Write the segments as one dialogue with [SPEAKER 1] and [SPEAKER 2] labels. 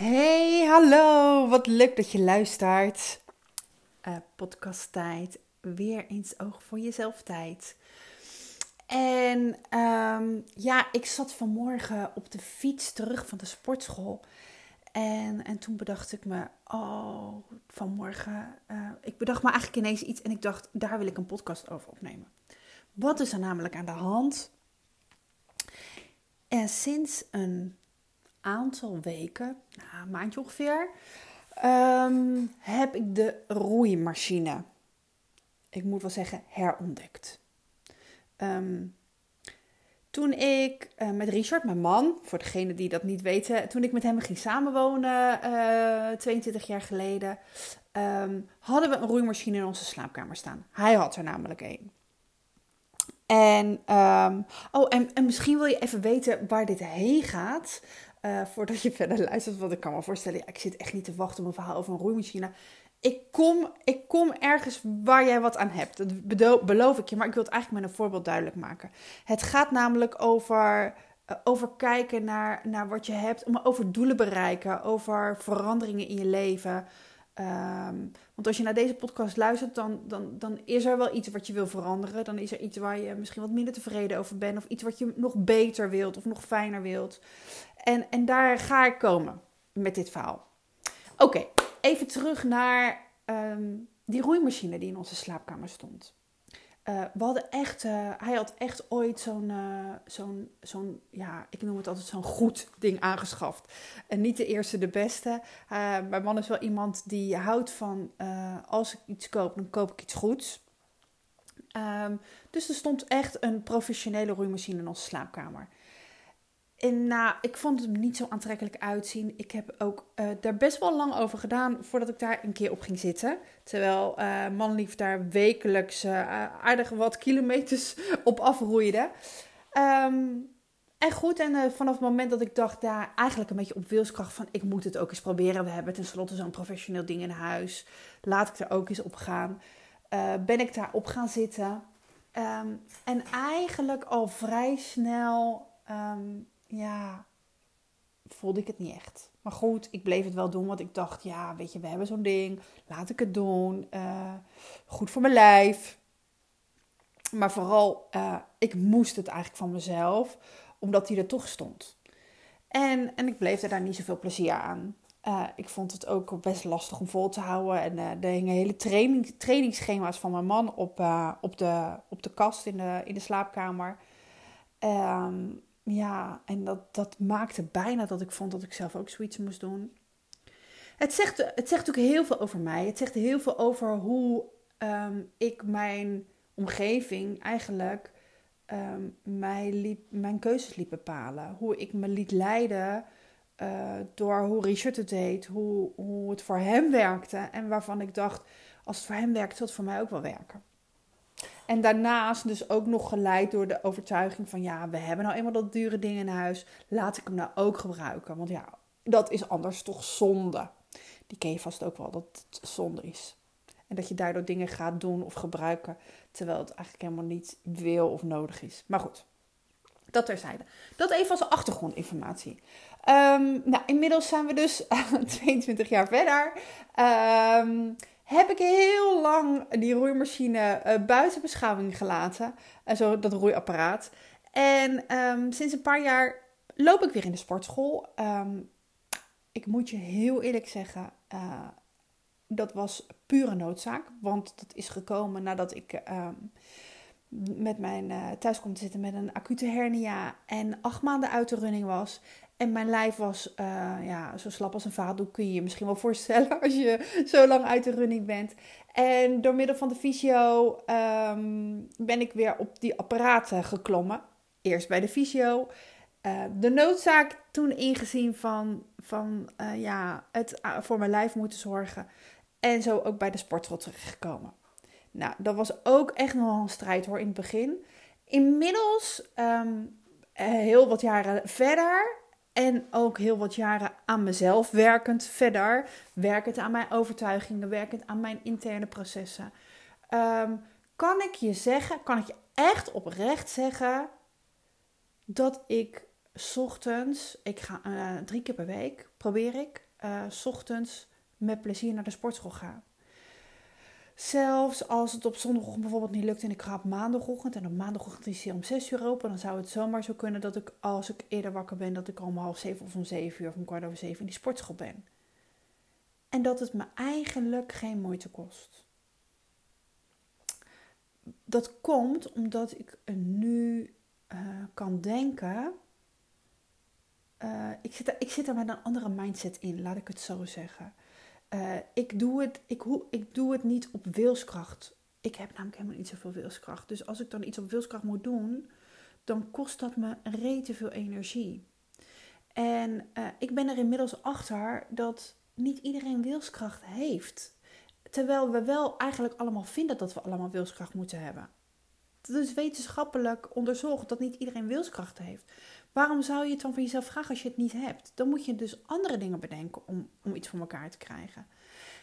[SPEAKER 1] Hey, hallo. Wat leuk dat je luistert. Uh, podcast tijd. Weer eens oog voor jezelf tijd. En um, ja, ik zat vanmorgen op de fiets terug van de sportschool. En, en toen bedacht ik me, oh, vanmorgen. Uh, ik bedacht me eigenlijk ineens iets en ik dacht, daar wil ik een podcast over opnemen. Wat is er namelijk aan de hand? En sinds een aantal weken, nou, een maandje ongeveer, um, heb ik de roeimachine, ik moet wel zeggen, herontdekt. Um, toen ik uh, met Richard, mijn man, voor degenen die dat niet weten, toen ik met hem ging samenwonen, uh, 22 jaar geleden, um, hadden we een roeimachine in onze slaapkamer staan. Hij had er namelijk een. En, oh, en misschien wil je even weten waar dit heen gaat. Uh, voordat je verder luistert, want ik kan me voorstellen, ik zit echt niet te wachten op een verhaal over een roeimachine. Ik kom, ik kom ergens waar jij wat aan hebt. Dat beloof ik je, maar ik wil het eigenlijk met een voorbeeld duidelijk maken. Het gaat namelijk over, uh, over kijken naar, naar wat je hebt, maar over doelen bereiken, over veranderingen in je leven. Um, want als je naar deze podcast luistert, dan, dan, dan is er wel iets wat je wil veranderen. Dan is er iets waar je misschien wat minder tevreden over bent. Of iets wat je nog beter wilt of nog fijner wilt. En, en daar ga ik komen met dit verhaal. Oké, even terug naar um, die roeimachine die in onze slaapkamer stond. Uh, we hadden echt, uh, hij had echt ooit zo'n, uh, zo'n, zo'n, ja, ik noem het altijd zo'n goed ding aangeschaft. En niet de eerste, de beste. mijn man is wel iemand die houdt van, als ik iets koop, dan koop ik iets goeds. Um, dus er stond echt een professionele roeimachine in onze slaapkamer. En nou, ik vond het niet zo aantrekkelijk uitzien. Ik heb ook uh, daar best wel lang over gedaan voordat ik daar een keer op ging zitten. Terwijl uh, manlief daar wekelijks uh, aardig wat kilometers op afroeide. Um, en goed, en vanaf het moment dat ik dacht daar eigenlijk een beetje op wilskracht van... ik moet het ook eens proberen, we hebben tenslotte zo'n professioneel ding in huis. Laat ik er ook eens op gaan. ben ik daar op gaan zitten. Um, en eigenlijk al vrij snel... Um, ja, voelde ik het niet echt. Maar goed, ik bleef het wel doen, want ik dacht, ja, weet je, we hebben zo'n ding, laat ik het doen. Uh, goed voor mijn lijf. Maar vooral, uh, ik moest het eigenlijk van mezelf, omdat hij er toch stond. En, en ik bleef er daar niet zoveel plezier aan. Uh, ik vond het ook best lastig om vol te houden. En er hingen hele training, trainingsschema's van mijn man op, op, de, op de kast in de, in de slaapkamer. Um, ja, en dat, dat maakte bijna dat ik vond dat ik zelf ook zoiets moest doen. Het zegt, het zegt natuurlijk heel veel over mij. Het zegt heel veel over hoe um, ik mijn omgeving eigenlijk um, mij mijn keuzes liet bepalen. Hoe ik me liet leiden uh, door hoe Richard het deed, hoe, hoe het voor hem werkte. En waarvan ik dacht, als het voor hem werkt, zal het voor mij ook wel werken. En daarnaast dus ook nog geleid door de overtuiging van ja, we hebben nou eenmaal dat dure ding in huis. Laat ik hem nou ook gebruiken. Want ja, dat is anders toch zonde. Die ken je vast ook wel, dat het zonde is. En dat je daardoor dingen gaat doen of gebruiken terwijl het eigenlijk helemaal niet wil of nodig is. Maar goed, dat terzijde. Dat even als achtergrondinformatie. Um, nou, inmiddels zijn we dus 22 jaar verder. Um, heb ik heel lang die roeimachine uh, buiten beschouwing gelaten. Uh, zo, dat roeiapparaat. En um, sinds een paar jaar loop ik weer in de sportschool. Um, ik moet je heel eerlijk zeggen, uh, dat was pure noodzaak. Want dat is gekomen nadat ik um, met mijn thuis kwam te zitten met een acute hernia. En acht maanden uit de running was. En mijn lijf was uh, ja, zo slap als een vaatdoek, kun je je misschien wel voorstellen als je zo lang uit de running bent. En door middel van de fysio um, ben ik weer op die apparaten geklommen. Eerst bij de fysio. Uh, de noodzaak toen ingezien van, van uh, ja, het voor mijn lijf moeten zorgen. En zo ook bij de sportschool terechtgekomen. Nou, dat was ook echt nog een strijd hoor in het begin. Inmiddels, um, heel wat jaren verder, en ook heel wat jaren aan mezelf werkend verder. Werkend aan mijn overtuigingen, werkend aan mijn interne processen. Um, kan ik je zeggen, kan ik je echt oprecht zeggen dat ik ochtends, ik ga uh, drie keer per week, probeer ik, uh, ochtends met plezier naar de sportschool ga. Zelfs als het op zondagochtend bijvoorbeeld niet lukt en ik ga op maandagochtend en op maandagochtend is hij om 6 uur open, dan zou het zomaar zo kunnen dat ik als ik eerder wakker ben, dat ik om half zeven of om zeven uur of om kwart over zeven in die sportschool ben. En dat het me eigenlijk geen moeite kost. Dat komt omdat ik nu uh, kan denken. Uh, ik, zit er, ik zit er met een andere mindset in, laat ik het zo zeggen. Uh, ik, doe het, ik, ik doe het niet op wilskracht. Ik heb namelijk helemaal niet zoveel wilskracht. Dus als ik dan iets op wilskracht moet doen, dan kost dat me rete veel energie. En uh, ik ben er inmiddels achter dat niet iedereen wilskracht heeft. Terwijl we wel eigenlijk allemaal vinden dat we allemaal wilskracht moeten hebben. Het is wetenschappelijk onderzocht dat niet iedereen wilskracht heeft. Waarom zou je het dan van jezelf vragen als je het niet hebt? Dan moet je dus andere dingen bedenken om, om iets voor elkaar te krijgen.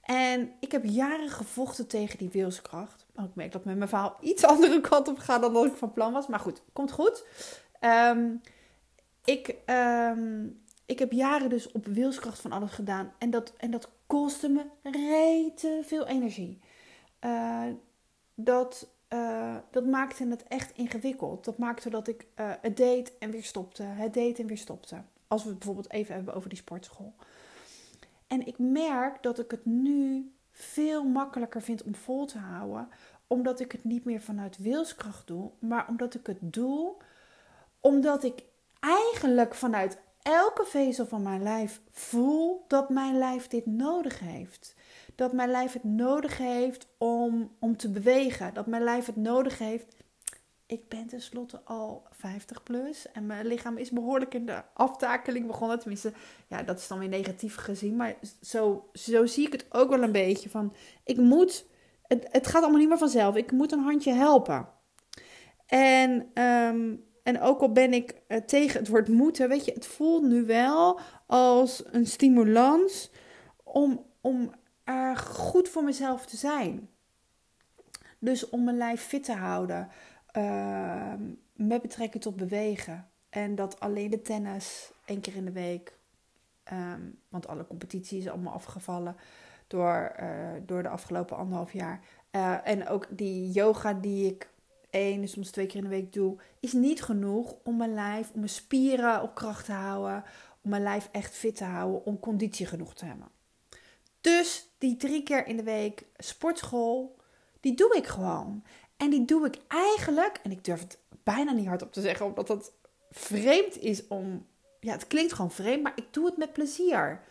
[SPEAKER 1] En ik heb jaren gevochten tegen die wilskracht. Maar ik merk dat met mijn verhaal iets andere kant op gaat dan dat ik van plan was. Maar goed, komt goed. Um, ik, um, ik heb jaren dus op wilskracht van alles gedaan. En dat, en dat kostte me rete veel energie. Uh, dat uh, dat maakte het echt ingewikkeld. Dat maakte dat ik uh, het deed en weer stopte. Het deed en weer stopte. Als we het bijvoorbeeld even hebben over die sportschool. En ik merk dat ik het nu veel makkelijker vind om vol te houden. Omdat ik het niet meer vanuit wilskracht doe. Maar omdat ik het doe omdat ik eigenlijk vanuit elke vezel van mijn lijf voel dat mijn lijf dit nodig heeft dat mijn lijf het nodig heeft om, om te bewegen. Dat mijn lijf het nodig heeft. Ik ben tenslotte al 50 plus en mijn lichaam is behoorlijk in de aftakeling begonnen. Tenminste, ja, dat is dan weer negatief gezien. Maar zo, zo zie ik het ook wel een beetje. Van, ik moet, het, het gaat allemaal niet meer vanzelf. Ik moet een handje helpen. En, ehm, en ook al ben ik uh, tegen het woord moeten, weet je, het voelt nu wel als een stimulans om, om goed voor mezelf te zijn. Dus om mijn lijf fit te houden uh, met betrekking tot bewegen. En dat alleen de tennis één keer in de week, um, want alle competitie is allemaal afgevallen door, uh, door de afgelopen anderhalf jaar. Uh, en ook die yoga die ik één, soms twee keer in de week doe, is niet genoeg om mijn lijf, om mijn spieren op kracht te houden, om mijn lijf echt fit te houden, om conditie genoeg te hebben. Dus die drie keer in de week sportschool, die doe ik gewoon. En die doe ik eigenlijk, en ik durf het bijna niet hardop te zeggen, omdat dat vreemd is om. Ja, het klinkt gewoon vreemd, maar ik doe het met plezier.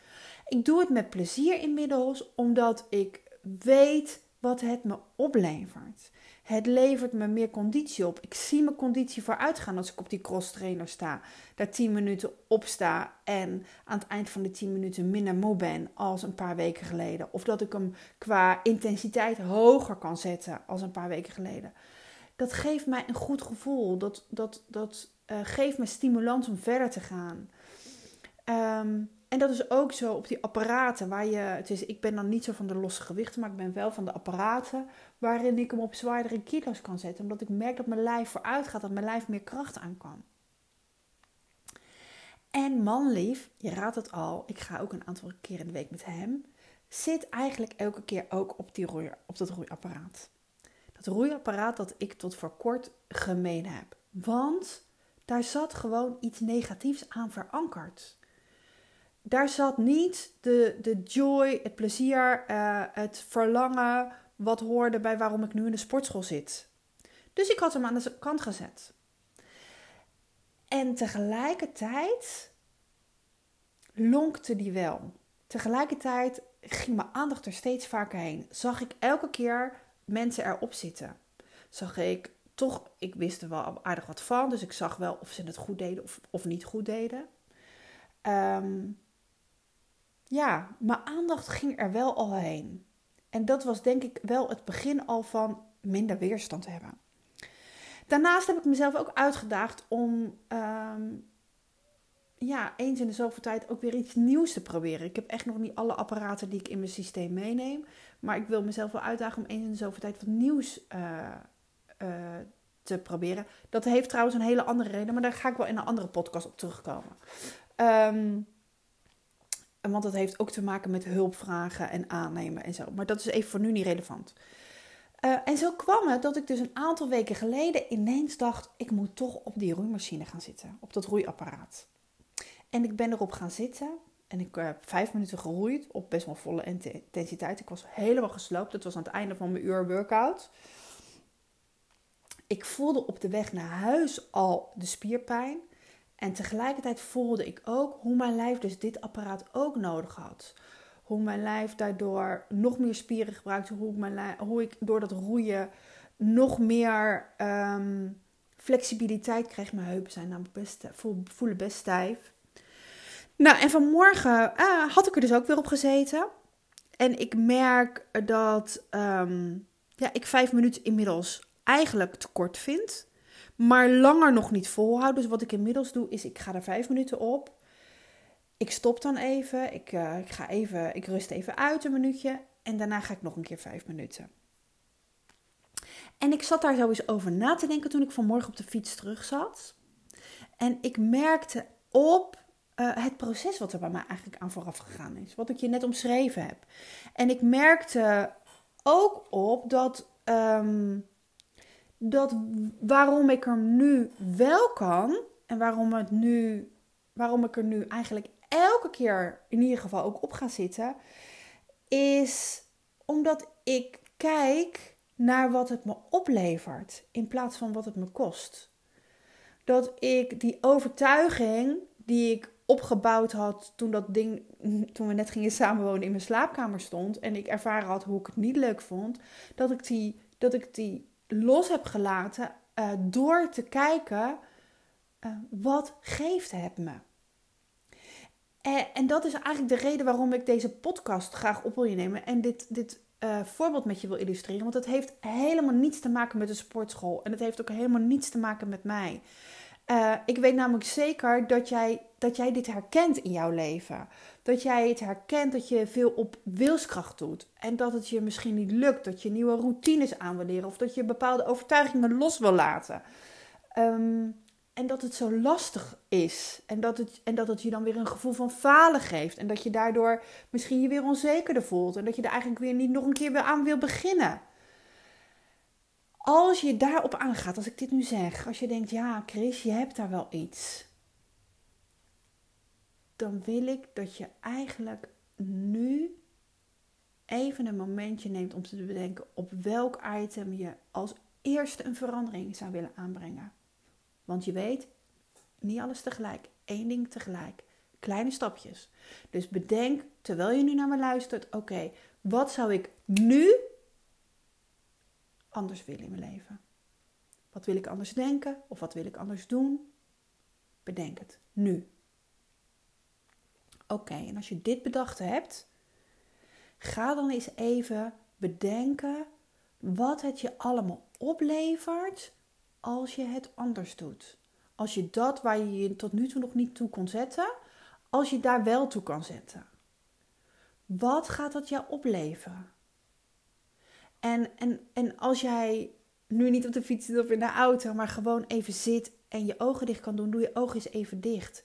[SPEAKER 1] Ik doe het met plezier inmiddels, omdat ik weet wat het me oplevert. Het levert me meer conditie op. Ik zie mijn conditie vooruitgaan als ik op die cross trainer sta. Daar 10 minuten op sta en aan het eind van de 10 minuten minder moe ben als een paar weken geleden. Of dat ik hem qua intensiteit hoger kan zetten als een paar weken geleden. Dat geeft mij een goed gevoel. Dat, dat, dat uh, geeft me stimulans om verder te gaan. Um, en dat is ook zo op die apparaten waar je. Het is, ik ben dan niet zo van de losse gewichten, maar ik ben wel van de apparaten waarin ik hem op zwaardere kilo's kan zetten. Omdat ik merk dat mijn lijf vooruit gaat, dat mijn lijf meer kracht aan kan. En manlief, je raadt het al, ik ga ook een aantal keer in de week met hem. Zit eigenlijk elke keer ook op, die roei, op dat roeiapparaat. Dat roeiapparaat dat ik tot voor kort gemeen heb. Want daar zat gewoon iets negatiefs aan verankerd daar zat niet de, de joy, het plezier, uh, het verlangen wat hoorde bij waarom ik nu in de sportschool zit. Dus ik had hem aan de kant gezet. En tegelijkertijd lonkte die wel. Tegelijkertijd ging mijn aandacht er steeds vaker heen. Zag ik elke keer mensen erop zitten. Zag ik toch, ik wist er wel aardig wat van, dus ik zag wel of ze het goed deden of, of niet goed deden. Um, ja, mijn aandacht ging er wel al heen. En dat was denk ik wel het begin al van minder weerstand hebben. Daarnaast heb ik mezelf ook uitgedaagd om um, ja, eens in de zoveel tijd ook weer iets nieuws te proberen. Ik heb echt nog niet alle apparaten die ik in mijn systeem meeneem. Maar ik wil mezelf wel uitdagen om eens in de zoveel tijd wat nieuws uh, uh, te proberen. Dat heeft trouwens een hele andere reden, maar daar ga ik wel in een andere podcast op terugkomen. Um, Want dat heeft ook te maken met hulpvragen en aannemen en zo. Maar dat is even voor nu niet relevant. Uh, en zo kwam het dat ik dus een aantal weken geleden ineens dacht: ik moet toch op die roeimachine gaan zitten, op dat roeiapparaat. En ik ben erop gaan zitten en ik heb vijf minuten geroeid op best wel volle intensiteit. Ik was helemaal gesloopt. Het was aan het einde van mijn uur workout. Ik voelde op de weg naar huis al de spierpijn. En tegelijkertijd voelde ik ook hoe mijn lijf dus dit apparaat ook nodig had. Hoe mijn lijf daardoor nog meer spieren gebruikte. Hoe, mijn lijf, hoe ik door dat roeien nog meer ehm, flexibiliteit kreeg. Mijn heupen zijn namelijk best, voelen best stijf. Nou, en vanmorgen uh, had ik er dus ook weer op gezeten. En ik merk dat um, ja, ik vijf minuten inmiddels eigenlijk te kort vind. Maar langer nog niet volhoud. Dus wat ik inmiddels doe, is ik ga er vijf minuten op. Ik stop dan even. Ik, uh, ik, ga even, ik rust even uit een minuutje. En daarna ga ik nog een keer vijf minuten. En ik zat daar zo eens over na te denken toen ik vanmorgen op de fiets terug zat. En ik merkte op uh, het proces wat er bij mij eigenlijk aan vooraf gegaan is. Wat ik je net omschreven heb. En ik merkte ook op dat, um, dat waarom ik er nu wel kan en waarom, het nu, waarom ik er nu eigenlijk elke keer in ieder geval ook op ga zitten, is omdat ik kijk naar wat het me oplevert in plaats van wat het me kost. Dat ik die overtuiging die ik opgebouwd had toen dat ding, toen we net gingen samenwonen in mijn slaapkamer stond en ik ervaren had hoe ik het niet leuk vond, dat ik die, dat ik die los heb gelaten uh, door te kijken uh, wat geeft het me. En, en, dat is eigenlijk de reden waarom ik deze podcast graag op wil nemen en dit, dit uh, voorbeeld met je wil illustreren. Want het heeft helemaal niets te maken met de sportschool en het heeft ook helemaal niets te maken met mij. Ik weet namelijk zeker dat jij, dat jij dit herkent in jouw leven. Dat jij het herkent dat je veel op wilskracht doet. En dat het je misschien niet lukt. Dat je nieuwe routines aan wil leren. Of dat je bepaalde overtuigingen los wil laten. Um, en dat het zo lastig is. En dat, het, en dat het je dan weer een gevoel van falen geeft. En dat je daardoor misschien je weer onzekerder voelt. En dat je er eigenlijk weer niet nog een keer aan wil beginnen als je daarop aangaat, als ik dit nu zeg, als je denkt, ja Chris, je hebt daar wel iets. Dan wil ik dat je eigenlijk nu even een momentje neemt om te bedenken op welk item je als eerste een verandering zou willen aanbrengen. Want je weet, niet alles tegelijk, één ding tegelijk. Kleine stapjes. Dus bedenk, terwijl je nu naar me luistert, oké, wat zou ik nu anders willen in mijn leven? Wat wil ik anders denken of wat wil ik anders doen? Bedenk het nu. Oké, en als je dit bedacht hebt, ga dan eens even bedenken wat het je allemaal oplevert als je het anders doet. Als je dat waar je je tot nu toe nog niet toe kon zetten, als je daar wel toe kan zetten. Wat gaat dat jou opleveren? En, en, en als jij nu niet op de fiets zit of in de auto, maar gewoon even zit en je ogen dicht kan doen, doe je ogen eens even dicht.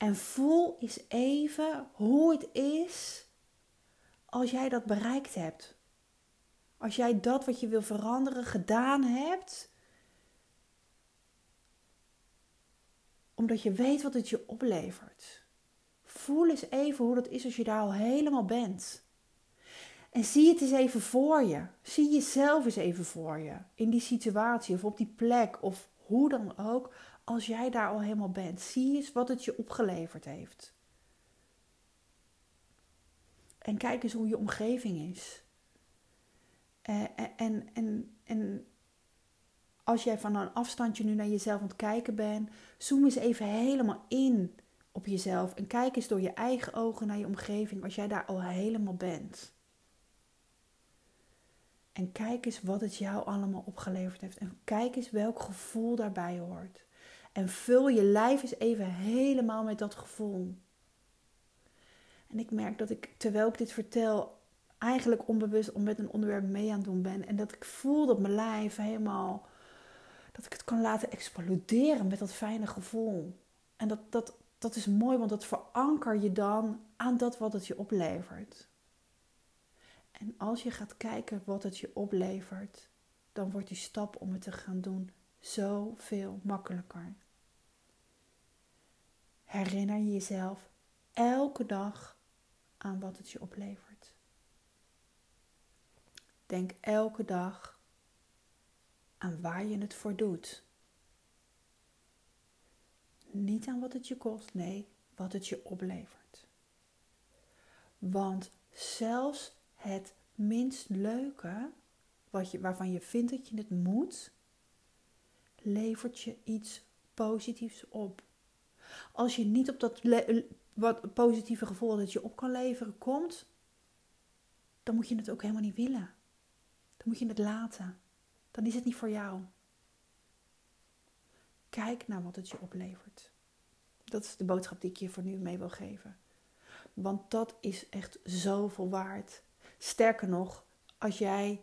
[SPEAKER 1] En voel eens even hoe het is als jij dat bereikt hebt. Als jij dat wat je wil veranderen gedaan hebt. Omdat je weet wat het je oplevert. Voel eens even hoe dat is als je daar al helemaal bent. En zie het eens even voor je. Zie jezelf eens even voor je. In die situatie of op die plek of hoe dan ook. Als jij daar al helemaal bent. Zie eens wat het je opgeleverd heeft. En kijk eens hoe je omgeving is. Eh, eh, en, en, en als jij van een afstandje nu naar jezelf aan het kijken bent, zoom eens even helemaal in op jezelf. En kijk eens door je eigen ogen naar je omgeving als jij daar al helemaal bent. En kijk eens wat het jou allemaal opgeleverd heeft. En kijk eens welk gevoel daarbij hoort. En vul je lijf eens even helemaal met dat gevoel. En ik merk dat ik, terwijl ik dit vertel, eigenlijk onbewust om met een onderwerp mee aan het doen ben. En dat ik voel dat mijn lijf helemaal, dat ik het kan laten exploderen met dat fijne gevoel. En dat, dat, dat is mooi, want dat veranker je dan aan dat wat het je oplevert. En als je gaat kijken wat het je oplevert, dan wordt die stap om het te gaan doen zoveel makkelijker. Herinner je jezelf elke dag aan wat het je oplevert. Denk elke dag aan waar je het voor doet. Niet aan wat het je kost, nee, wat het je oplevert. Want zelfs het minst leuke, wat je, waarvan je vindt dat je het moet, levert je iets positiefs op. Als je niet op dat wat positieve gevoel dat je op kan leveren komt, dan moet je het ook helemaal niet willen. Dan moet je het laten. Dan is het niet voor jou. Kijk naar wat het je oplevert. Dat is de boodschap die ik je voor nu mee wil geven. Want dat is echt zoveel waard. Sterker nog, als jij,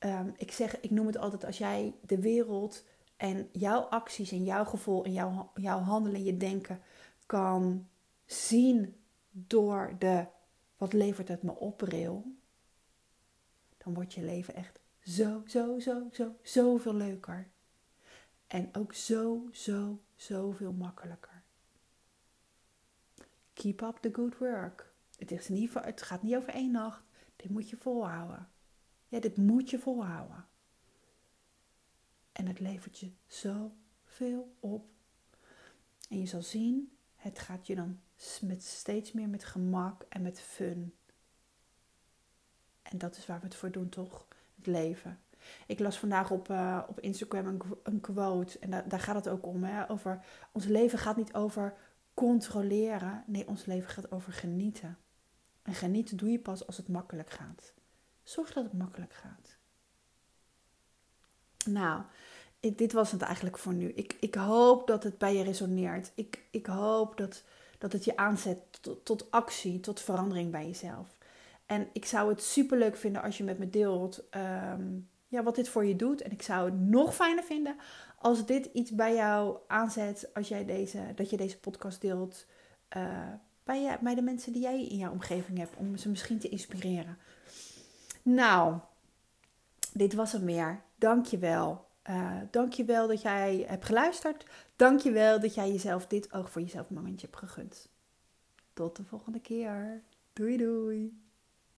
[SPEAKER 1] um, ik zeg, ik noem het altijd, als jij de wereld en jouw acties en jouw gevoel en jouw, jouw handelen en je denken kan zien door de wat levert het me op rail, dan wordt je leven echt zo, zo, zo, zo, zoveel leuker. En ook zo, zo, zoveel makkelijker. Keep up the good work. Het, is niet, het gaat niet over één nacht. Dit moet je volhouden. Ja, dit moet je volhouden. En het levert je zoveel op. En je zal zien, het gaat je dan met steeds meer met gemak en met fun. En dat is waar we het voor doen, toch? Het leven. Ik las vandaag op, uh, op Instagram een, quote. En daar gaat het ook om. Hè? Over, ons leven gaat niet over controleren. Nee, ons leven gaat over genieten. En genieten doe je pas als het makkelijk gaat. Zorg dat het makkelijk gaat. Nou, dit was het eigenlijk voor nu. Ik, ik hoop dat het bij je resoneert. Ik, ik hoop dat, dat het je aanzet tot, actie, tot verandering bij jezelf. En ik zou het super leuk vinden als je met me deelt ehm, ja, wat dit voor je doet. En ik zou het nog fijner vinden als dit iets bij jou aanzet, als jij deze, dat je deze podcast deelt uh, bij, bij de mensen die jij in jouw omgeving hebt, om ze misschien te inspireren. Nou, dit was er meer. Dank je wel. Uh, dank je wel dat jij hebt geluisterd. Dank je wel dat jij jezelf dit oog voor jezelf momentje hebt gegund. Tot de volgende keer. Doei doei.